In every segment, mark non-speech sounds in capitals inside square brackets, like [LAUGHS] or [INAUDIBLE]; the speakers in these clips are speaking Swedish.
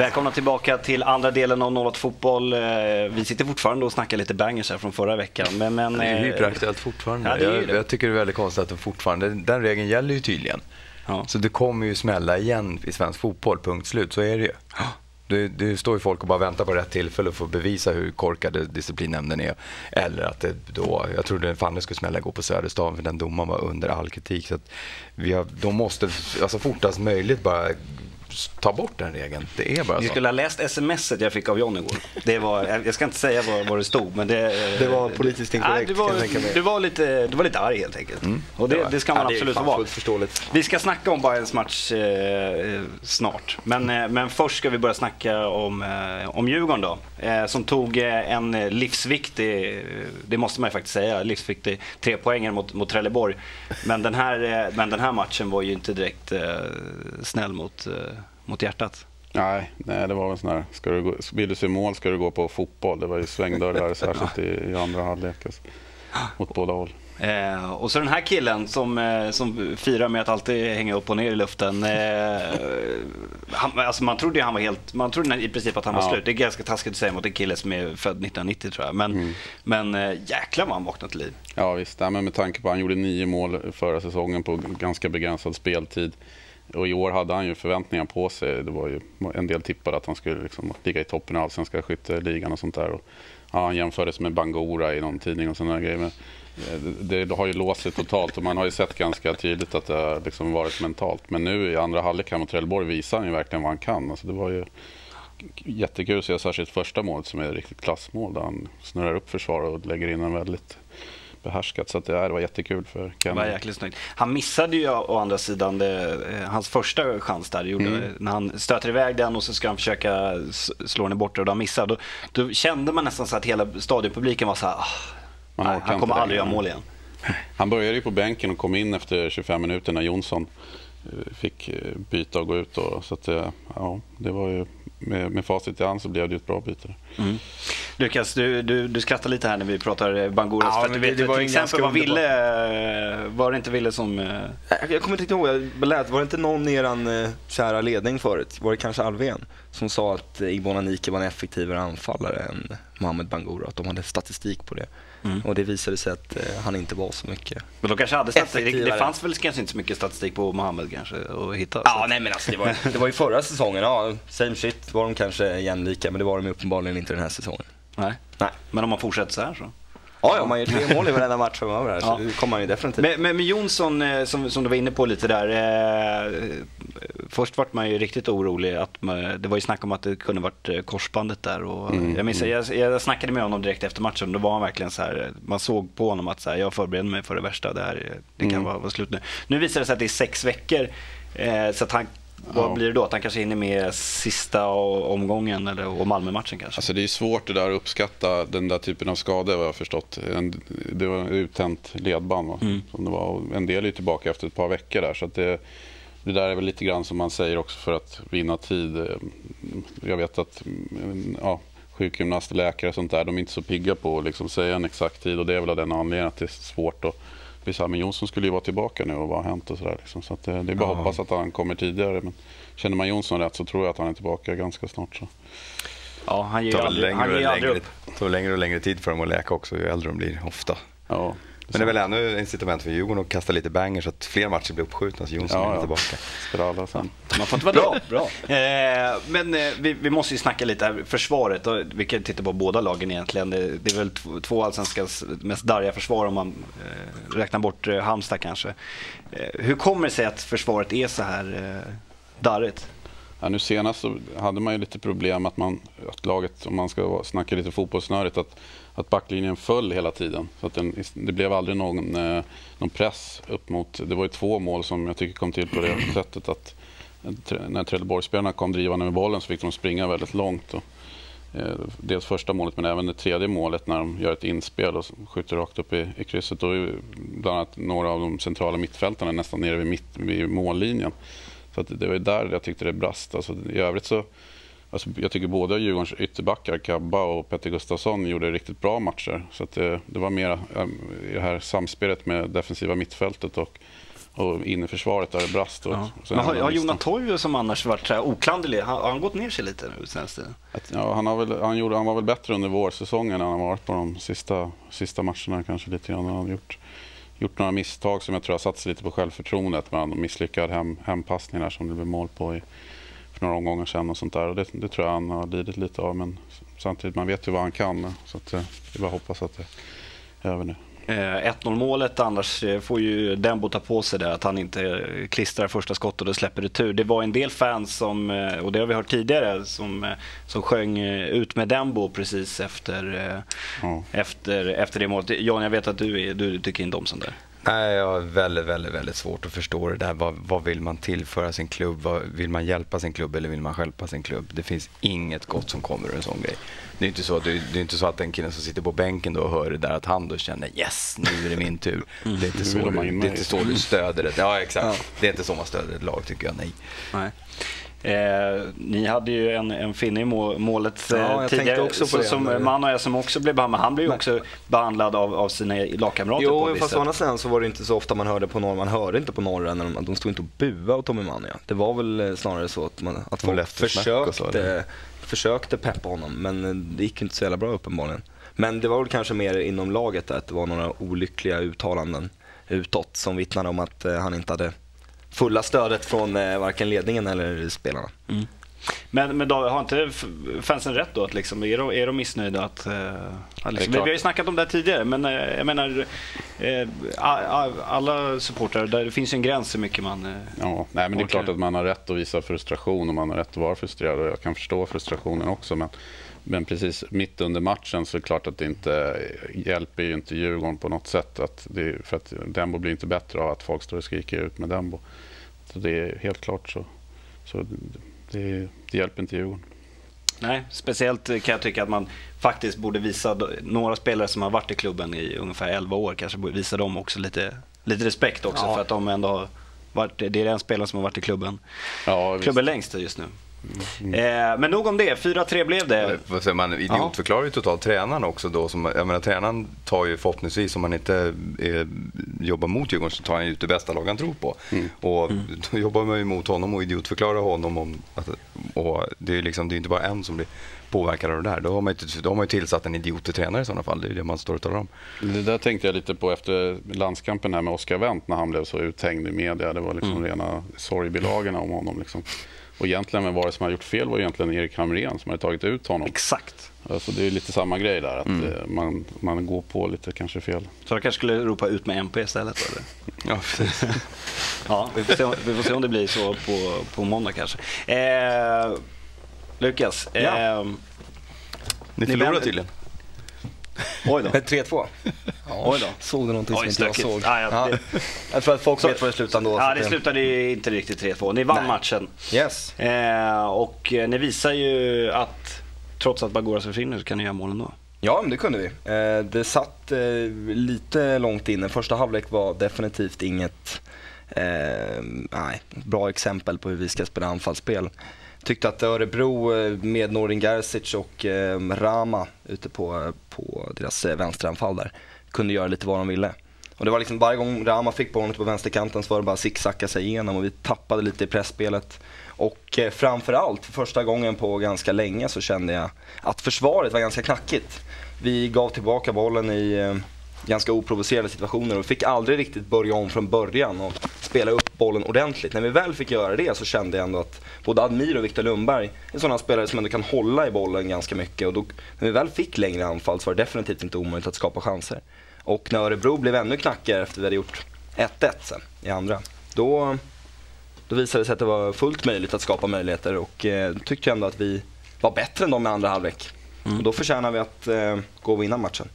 Välkomna tillbaka till andra delen av 08 Fotboll. Eh, vi sitter fortfarande och snackar lite bangers här från förra veckan. Men, men, det är eh, hyperaktuellt fortfarande. Ja, det är jag, det. jag tycker det är väldigt konstigt att det fortfarande, den regeln gäller ju tydligen. Ja. Så det kommer ju smälla igen i svensk fotboll, punkt slut. Så är det ju. Det, det står ju folk och bara väntar på rätt tillfälle att få bevisa hur korkade disciplinnämnden är. Eller att det då, jag trodde fan det skulle smälla igår på Söderstaden för den domaren var under all kritik. Så att vi har, de måste alltså fortast möjligt bara ta bort den regeln. Det är bara så. skulle ha läst smset jag fick av John igår. Det var, jag ska inte säga vad, vad det stod, men det... Det var politiskt inkorrekt, Nej, du, var, du, var lite, du var lite arg helt enkelt. Och det, det ska man Ja, absolut vara. förståeligt. Vi ska snacka om Bayerns match eh, snart. Men, eh, men först ska vi börja snacka om, eh, om Djurgården då. Eh, som tog eh, en livsviktig, eh, det måste man ju faktiskt säga, livsviktig tre poänger mot, mot Trelleborg. Men den, här, eh, men den här matchen var ju inte direkt eh, snäll mot, eh, mot hjärtat. Nej, nej, det var väl sån här, ska du gå, vill du se mål ska du gå på fotboll. Det var ju svängdörrar [LAUGHS] särskilt i, i andra halvlek. Alltså, mot båda håll. Eh, och så den här killen som, eh, som firar med att alltid hänga upp och ner i luften. Eh, han, alltså man trodde han var helt, man trodde i princip att han var Ja. slut. Det är ganska taskigt att säga mot en kille som är född 1990 tror jag. Men, men eh, jäklar vad han vaknade till liv. Ja visst, nej, men med tanke på att han gjorde nio mål förra säsongen på ganska begränsad speltid. Och i år hade han ju förväntningar på sig. Det var ju en del tippade att han skulle liksom ligga i toppen av allsvenska skytteligan och sånt där. Och, ja, han jämfördes med Bangora i någon tidning och sådana grejer. Men, eh, det, det har ju låst sig totalt och man har ju sett ganska tydligt att det har liksom varit mentalt. Men nu i andra halvlek här mot Trelleborg visar han ju verkligen vad han kan. Alltså det var ju jättekul att se särskilt första målet som är ett riktigt klassmål där han snurrar upp försvaret och lägger in en väldigt behärskat. Så att det, det var jättekul för Det var jäkligt snyggt. Han missade ju å andra sidan det, eh, hans första chans där. Gjorde, Mm. När han stöter iväg den och så ska han försöka slå den bort och han missar. Då, då kände man nästan så att hela stadionpubliken var så här, ah, nej, han kommer aldrig göra mål igen. [LAUGHS] Han började ju på bänken och kom in efter 25 minuter när Jonsson eh, fick eh, byta och gå ut. Då. Så att, ja, det var ju, med, med facit i hand så blev det ett bra byte. Lukas, du, du, du skrattar lite här när vi pratar Bangoras. Ja, för du vet det var till exempel vad Ville, var det inte Ville som... eh, Jag jag kommer inte ihåg, jag lät, var det inte någon i eh, kära ledning förut, var det kanske Alvén, som sa att Igbona Nike var en effektivare anfallare än Mohamed Bangura, att de hade statistik på det. Mm. Och det visade sig att eh, han inte var så mycket. Men de kanske hade statistik. Det, det fanns väl kanske inte så mycket statistik på Mohammed kanske att hitta. Ja, nej men alltså det var, det var ju förra säsongen, ja, same shit var de kanske jämlika, men det var de uppenbarligen inte den här säsongen. Nej. Nej. Men om man fortsätter så här så. Ja, ja, man gör tre mål i varenda match framöver här, Ja. så det kommer man ju definitivt. Men, men med Jonsson, eh, som, som du var inne på lite där. Eh, först vart man ju riktigt orolig. Att man, det var ju snack om att det kunde varit eh, korsbandet där. Och Mm, jag, minns, jag, jag snackade med honom direkt efter matchen. Då var han verkligen så här, man såg på honom att så här, jag förbereder mig för det värsta. Det, här, det kan Mm. vara, vara slut nu. Nu visar det sig att det är sex veckor. Eh, så att han, vad Ja. blir det då? Att han kanske hinner med sista omgången eller, och Malmö-matchen kanske? Alltså det är svårt det där att uppskatta den där typen av skador vad jag har förstått. En, det var uttänt ledband va? Mm. Som det var. Och En del är tillbaka efter ett par veckor där. Så det, det där är väl lite grann som man säger också för att vinna tid. Jag vet att ja, sjukgymnast och läkare och sånt där, de är inte så pigga på att liksom säga en exakt tid. Och det är väl av den anledningen att det är svårt att men Jonsson skulle ju vara tillbaka nu och vad har hänt och sådär. Liksom. Så det, det är bara att Ja. hoppas att han kommer tidigare. Men känner man Jonsson rätt så tror jag att han är tillbaka ganska snart. Så. ja, han ger Det ju tar aldrig, längre, han ger aldrig längre, upp. tar väl längre och längre tid för dem att läka också ju äldre de blir ofta. Ja, Men det är väl ännu incitament för Djurgården att kasta lite banger så att fler matcher blir uppskjutna så Jonsson Ja, är ja. tillbaka. Alla sen. Man får inte vara bra. bra. Eh, men eh, vi, vi måste ju snacka lite här, försvaret. Och vi kan titta på båda lagen egentligen. Det, det är väl två, två allsvenskans mest darriga försvar om man eh, räknar bort eh, Halmstad kanske. Hur kommer det sig att försvaret är så här eh, darrigt? Ja, nu senast så hade man ju lite problem att, man, att laget, om man ska snacka lite fotbollsnördigt, att, att backlinjen föll hela tiden. Så att den, det blev aldrig någon, eh, någon press upp mot... Det var ju två mål som jag tycker kom till på det [CLEARS THROAT] sättet att när Trelleborgsspelarna kom drivande med bollen så fick de springa väldigt långt. Och, eh, dels första målet men även det tredje målet när de gör ett inspel och skjuter rakt upp i, i krysset. Då är bland annat några av de centrala mittfältarna nästan nere vid, mitt, vid mållinjen. Så det var där jag tyckte det brast. Alltså, I övrigt så Alltså, jag tycker båda Djurgårdens ytterbackar, Kabba och Petter Gustafsson, gjorde riktigt bra matcher. Så att det, det var mer um, i det här samspelet med defensiva mittfältet och och in i försvaret där det brast. Och, Ja. Men har, har. Jonas Toivo som annars varit så här oklanderlig, har, har han gått ner sig lite nu senaste Ja, han, har väl, han, gjorde, han var väl bättre under vårsäsongen än han varit på de sista, sista matcherna kanske lite grann. Han har gjort, gjort några misstag som jag tror har satt sig lite på självförtroendet med en misslyckad hem, hempassning där som det blev mål på i, för några omgångar sedan och sånt där. Och det, det tror jag han har lidit lite av men samtidigt man vet ju vad han kan så att, jag det är bara att hoppas att det är över nu. Eh, 1-0 målet annars eh, får ju Dembo ta på sig det att han inte eh, klistrar första skottet och släpper retur. Det var en del fans som, eh, och det har vi hört tidigare, som, eh, som sjöng eh, ut med Dembo precis efter, eh, Ja. efter, efter det målet. Jan, jag vet att du, är, du tycker inte om sånt där. Nej, jag har väldigt, väldigt, väldigt svårt att förstå det där. Vad, vad vill man tillföra sin klubb? Vad, vill man hjälpa sin klubb eller vill man stjälpa sin klubb? Det finns inget gott som kommer ur en sån grej. Det är inte så, det är, det är inte så att den killen som sitter på bänken då hör det där att han då känner yes, nu är det min tur. [LAUGHS] Det är inte så, du, det är inte så du stöder det. Ja, exakt. Det är inte så man stöder ett lag tycker jag, nej. Nej. Eh, ni hade ju en, en finne i må, målet Ja, eh, jag tänkte tidigare också på det. som Men- Manoja som också blev behandlad. Han blev ju också behandlad av, av sina lagkamrater på Jo, visst fast å andra sidan så var det inte så ofta man hörde på norr. Man hörde inte på norra när de, de stod inte och buade åt Tommy Mania. Det var väl eh, snarare så att, man, att folk och så, försökte, försökte peppa honom. Men eh, det gick inte så jävla bra uppenbarligen. Men det var väl kanske mer inom laget där, att det var några olyckliga uttalanden utåt som vittnade om att eh, han inte hade fulla stödet från eh, varken ledningen eller spelarna. Men, men då, har inte fansen rätt då? Att liksom, är, de, är de missnöjda? Att, eh, att liksom, vi, vi har ju snackat om det här tidigare, men eh, jag menar eh, alla supportrar, där det finns ju en gräns hur mycket man... Eh, Ja, nej, men det är klart att man har rätt att visa frustration och man har rätt att vara frustrerad och jag kan förstå frustrationen också. Men, men precis mitt under matchen så är det klart att det inte hjälper ju inte Djurgården på något sätt. Att det, för att Dembo blir inte bättre av att folk står och skriker ut med Dembo. Så det är helt klart så. så det, det hjälper inte Djurgården. nej, speciellt kan jag tycka att man faktiskt borde visa några spelare som har varit i klubben i ungefär 11 år, kanske borde visa dem också lite, lite respekt också Ja. för att de ändå har varit, det är den spelaren som har varit i klubben, Ja, klubben längst just nu. Eh, men nog om det, 4-3 blev det. Säger man idiotförklarar ju totalt tränaren också då. Som, jag menar, tränaren tar ju förhoppningsvis, om man inte eh, jobbar mot Djurgården, så tar han ut det bästa lag han tror på. Och [LAUGHS] då jobbar man ju mot honom och idiotförklarar honom. Om att, och det är ju liksom, det är inte bara en som blir påverkad av det där. Då har man ju, då har man ju tillsatt en idiot till tränare i sådana fall. Det är det man står och talar om. Det där tänkte jag lite på efter landskampen här med Oscar Wendt när han blev så uthängd i media. Det var liksom rena sorgbilagorna om honom. Liksom. Och egentligen, vem var det som hade gjort fel var egentligen Erik Hamrén som hade tagit ut honom. Exakt. Alltså det är lite samma grej där, att eh, man, man går på lite kanske fel. Så jag kanske skulle ropa ut med MP istället? Eller? [LAUGHS] Ja, precis. [LAUGHS] Ja, vi får se, om- vi får se om det blir så på, på måndag kanske. Eh, Lukas, Ja. eh, Ni vänder- tydligen. oj då. [LAUGHS] 3-2. Oj då. Såg du någonting som Oj, inte jag såg? Ja, ja, det- [LAUGHS] Jag tror att folk Så- vet vad det slutade ändå. Ja, det slutade ju inte riktigt 3-2. Ni vann Nej. matchen. Yes. Eh, och eh, ni visar ju att trots att Bagoras försvinner så kan ni göra mål ändå. Ja, men det kunde vi. Eh, det satt eh, lite långt inne. Första halvlek var definitivt inget eh, nej, bra exempel på hur vi ska spela anfallsspel. Tyckte att Örebro eh, med Norin Gerzic och eh, Rama ute på, eh, på deras vänsteranfall där kunde göra lite vad de ville. Och det var liksom varje gång Rama fick bollen på vänsterkanten så var det bara zigzacka sig igenom och vi tappade lite i pressspelet. Och eh, framförallt, för första gången på ganska länge så kände jag att försvaret var ganska knackigt. Vi gav tillbaka bollen i eh, ganska oprovocerade situationer och fick aldrig riktigt börja om från början och spela upp bollen ordentligt. När vi väl fick göra det så kände jag ändå att både Admir och Viktor Lundberg är sådana spelare som ändå kan hålla i bollen ganska mycket och då, när vi väl fick längre anfall så var det definitivt inte omöjligt att skapa chanser. Och när Örebro blev ännu knackigare efter vi hade gjort 1-1 sen i andra, då, då visade det sig att det var fullt möjligt att skapa möjligheter och eh, tyckte jag ändå att vi var bättre än dem i andra halvlek. Och då förtjänar vi att eh, gå och vinna matchen.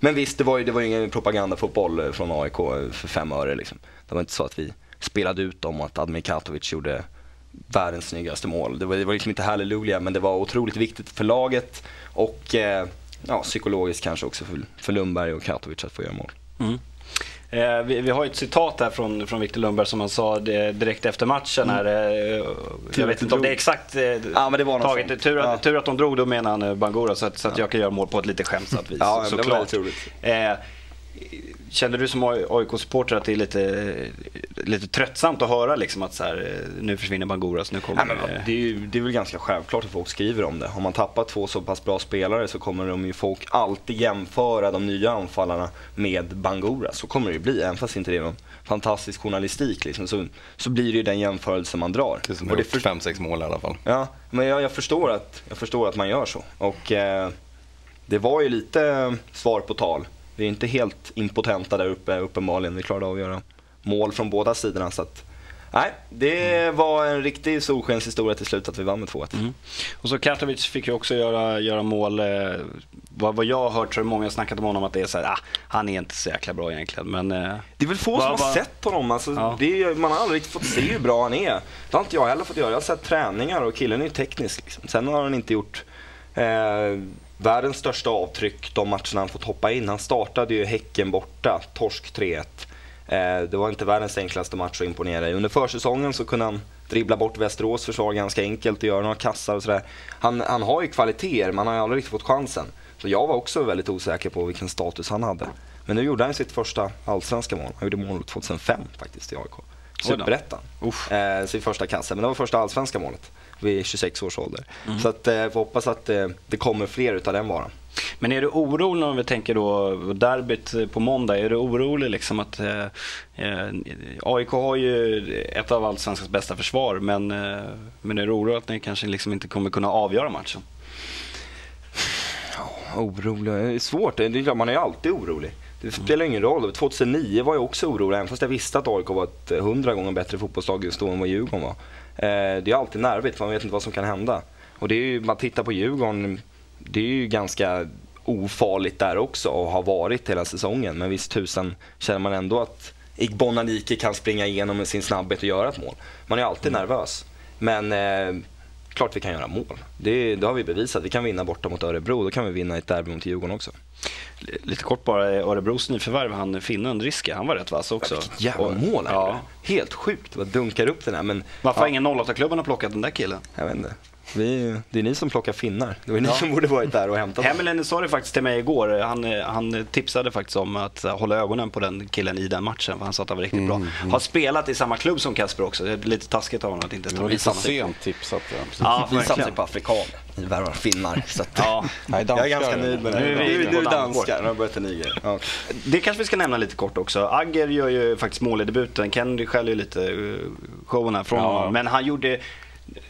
Men visst, det var ju, det var ju ingen propagandafotboll eh, från AIK för fem öre. Liksom. Det var inte så att vi spelade ut dem och att Admir Katovic gjorde världens snyggaste mål. Det var, det var liksom inte halleluja, men det var otroligt viktigt för laget och eh, ja, psykologiskt kanske också för, för Lundberg och Katovic att få göra mål. Mm. Eh, vi, vi har ett citat här från, från Viktor Lundberg som han sa det, direkt efter matchen. Här, eh, jag vet inte om det är exakt eh, Ja, men det var taget. sånt. Tur, att, Ja. tur att de drog, då menar han eh, Bangura, så att, så att jag kan göra mål på ett lite skämtsamt vis. Ja, såklart. Känner du som AIK-supporter att det är lite, lite tröttsamt att höra liksom att så här, nu försvinner Bangoras, nu kommer... Nej, men, det, är ju, det är väl ganska självklart att folk skriver om det. Om man tappar två så pass bra spelare så kommer de ju folk alltid jämföra de nya anfallarna med Bangura. Så kommer det ju bli, även fast inte det är någon fantastisk journalistik liksom, så, så blir det ju den jämförelse man drar. Det som har gjort fem, sex mål i alla fall. Ja, men jag, jag, förstår, att, jag förstår att man gör så. Och eh, det var ju lite svar på tal. Vi är inte helt impotenta där uppe uppenbarligen. Vi klarade av att göra mål från båda sidorna. Så att, nej, det var en riktig solskenshistoria till slut att vi vann med 2-1. Mm. Och så Katovic fick ju också göra, göra mål. Eh, vad, vad jag har hört så är det många snackat om honom att det är så här, ah, han är inte så jäkla bra egentligen. Men, eh, det är väl få vad, som har vad... sett honom. Alltså, ja. är, man har aldrig riktigt fått se hur bra han är. Det har inte jag heller fått göra. Jag har sett träningar och killen är ju teknisk. Liksom. Sen har han inte gjort eh, världens största avtryck de matcherna han fått hoppa in. Han startade ju Häcken borta, torsk 3-1. Eh, det var inte världens enklaste match att imponera i. Under försäsongen så kunde han dribbla bort Västerås försvar ganska enkelt och göra några kassar och sådär. Han, han har ju kvaliteter, han har aldrig riktigt fått chansen. Så jag var också väldigt osäker på vilken status han hade. Men nu gjorde han sitt första allsvenska mål. Han gjorde mål 2005 faktiskt i AIK. Superettan. Eh, sin första kasse, men det var första allsvenska målet vid 26 års ålder. Mm. Så att, eh, hoppas att eh, det kommer fler utav den varan. Men är du orolig om vi tänker då derbyt på måndag, är du orolig liksom att eh, eh AIK har ju ett av allsvenskans bästa försvar men, eh, men är du orolig att ni kanske liksom inte kommer kunna avgöra matchen? orolig, det är svårt, det är, man är ju alltid orolig. Det spelar ingen roll. 2009 var jag också orolig, även fast jag visste att AIK var ett hundra gånger bättre fotbollslag just då än vad Djurgården var. Eh, det är alltid nervigt, för man vet inte vad som kan hända. Och det är ju, man tittar på Djurgården, det är ju ganska ofarligt där också och har varit hela säsongen. Men visst tusan känner man ändå att Igbon Anike kan springa igenom med sin snabbhet och göra ett mål. Man är alltid mm. nervös. Men eh, klart vi kan göra mål. Det, det, har vi bevisat. Vi kan vinna borta mot Örebro. Då kan vi vinna ett derby mot Djurgården också. Lite kort bara, Örebros nyförvärv, han finnen Riske, han var rätt vass också. Vilket jävla mål ja. Helt sjukt, vad dunkar upp den här. Men, Varför ja. har ingen 08-klubben har plockat den där killen? Jag vet inte. Vi, det är ni som plockar finnar. Det var ni ja. som borde varit där och hämtat Hämmelen sa det faktiskt till mig igår. Han, han tipsade faktiskt om att hålla ögonen på den killen i den matchen. För han sa att han var riktigt mm, bra. Mm. Har spelat i samma klubb som Kasper också. Det är lite taskigt av honom att inte ta Det var lite sent tipsat. Ja. Ja, vi satsar på afrikaner. Ni värvar finnar. Så att, ja. jag är ganska nöjd med det. Nu är vi, du är danskar, nu har börjat niger. Ja. Det kanske vi ska nämna lite kort också. Agger gör ju faktiskt mål i debuten. Kennedy skäller ju lite uh, showen här från honom. Men han gjorde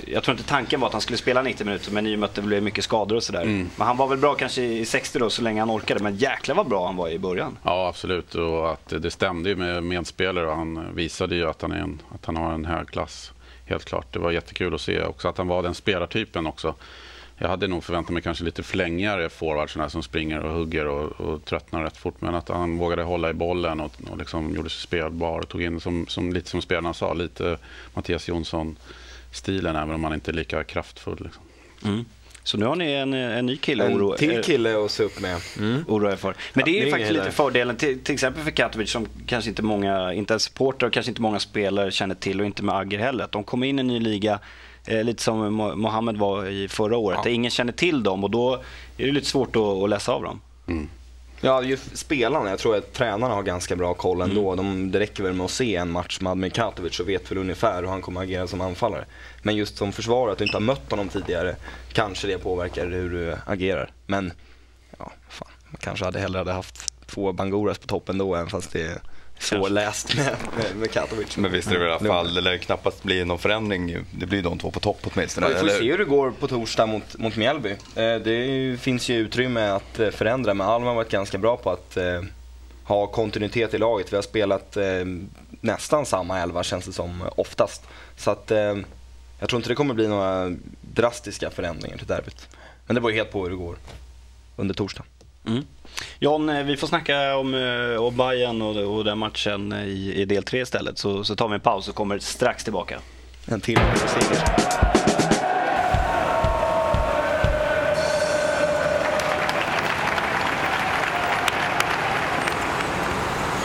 jag tror inte tanken var att han skulle spela 90 minuter, men i och med att det blev mycket skador och sådär. Mm. Men han var väl bra kanske i 60 då, så länge han orkade. Men jäklar vad bra han var i början. Ja, absolut. Och att det stämde ju med medspelare och han visade ju att han, är en, att han har en hög klass. Helt klart. Det var jättekul att se också att han var den spelartypen också. Jag hade nog förväntat mig kanske lite flängigare forwards som springer och hugger och, och tröttnar rätt fort. Men att han vågade hålla i bollen och, och liksom gjorde sig spelbar och tog in, som, som, lite som spelarna sa, lite Mattias Jonsson stilen även om han inte är lika kraftfull. Liksom. Mm. Så nu har ni en, en ny kille En oro, till kille att se upp med. Mm. Oroa för. Men det är ju faktiskt lite fördelen, till, till, exempel för Katovic som kanske inte många, inte ens supportrar och kanske inte många spelare känner till och inte med Agger heller. Att de kommer in i en ny liga, eh, lite som Mohammed var i förra året, ja. där ingen känner till dem och då är det lite svårt att, att läsa av dem. Mm. Ja, just spelarna. Jag tror att tränarna har ganska bra koll ändå. Mm. De, det räcker väl med att se en match med Admir Katovic och vet väl ungefär hur han kommer att agera som anfallare. Men just som försvarare, att du inte har mött honom tidigare, kanske det påverkar hur du agerar. Men, ja, fan. Man kanske hade hellre hade haft två Bangoras på toppen då, även fast det är svårläst med, med, med Katovic. Men visst är det i alla fall, det lär knappast bli någon förändring. Det blir de två på topp åtminstone. Vi får se hur det går på torsdag mot, mot Mjällby. Eh, det finns ju utrymme att eh, förändra, men Alma har varit ganska bra på att eh, ha kontinuitet i laget. Vi har spelat nästan samma elva känns det som oftast. Så att jag tror inte det kommer bli några drastiska förändringar till derbyt. Men det beror helt på hur det går under torsdag. Mm. John, eh, vi får snacka om, eh, om Bayern och, och den matchen i, i del tre istället. Så, så tar vi en paus och kommer strax tillbaka. En till seger.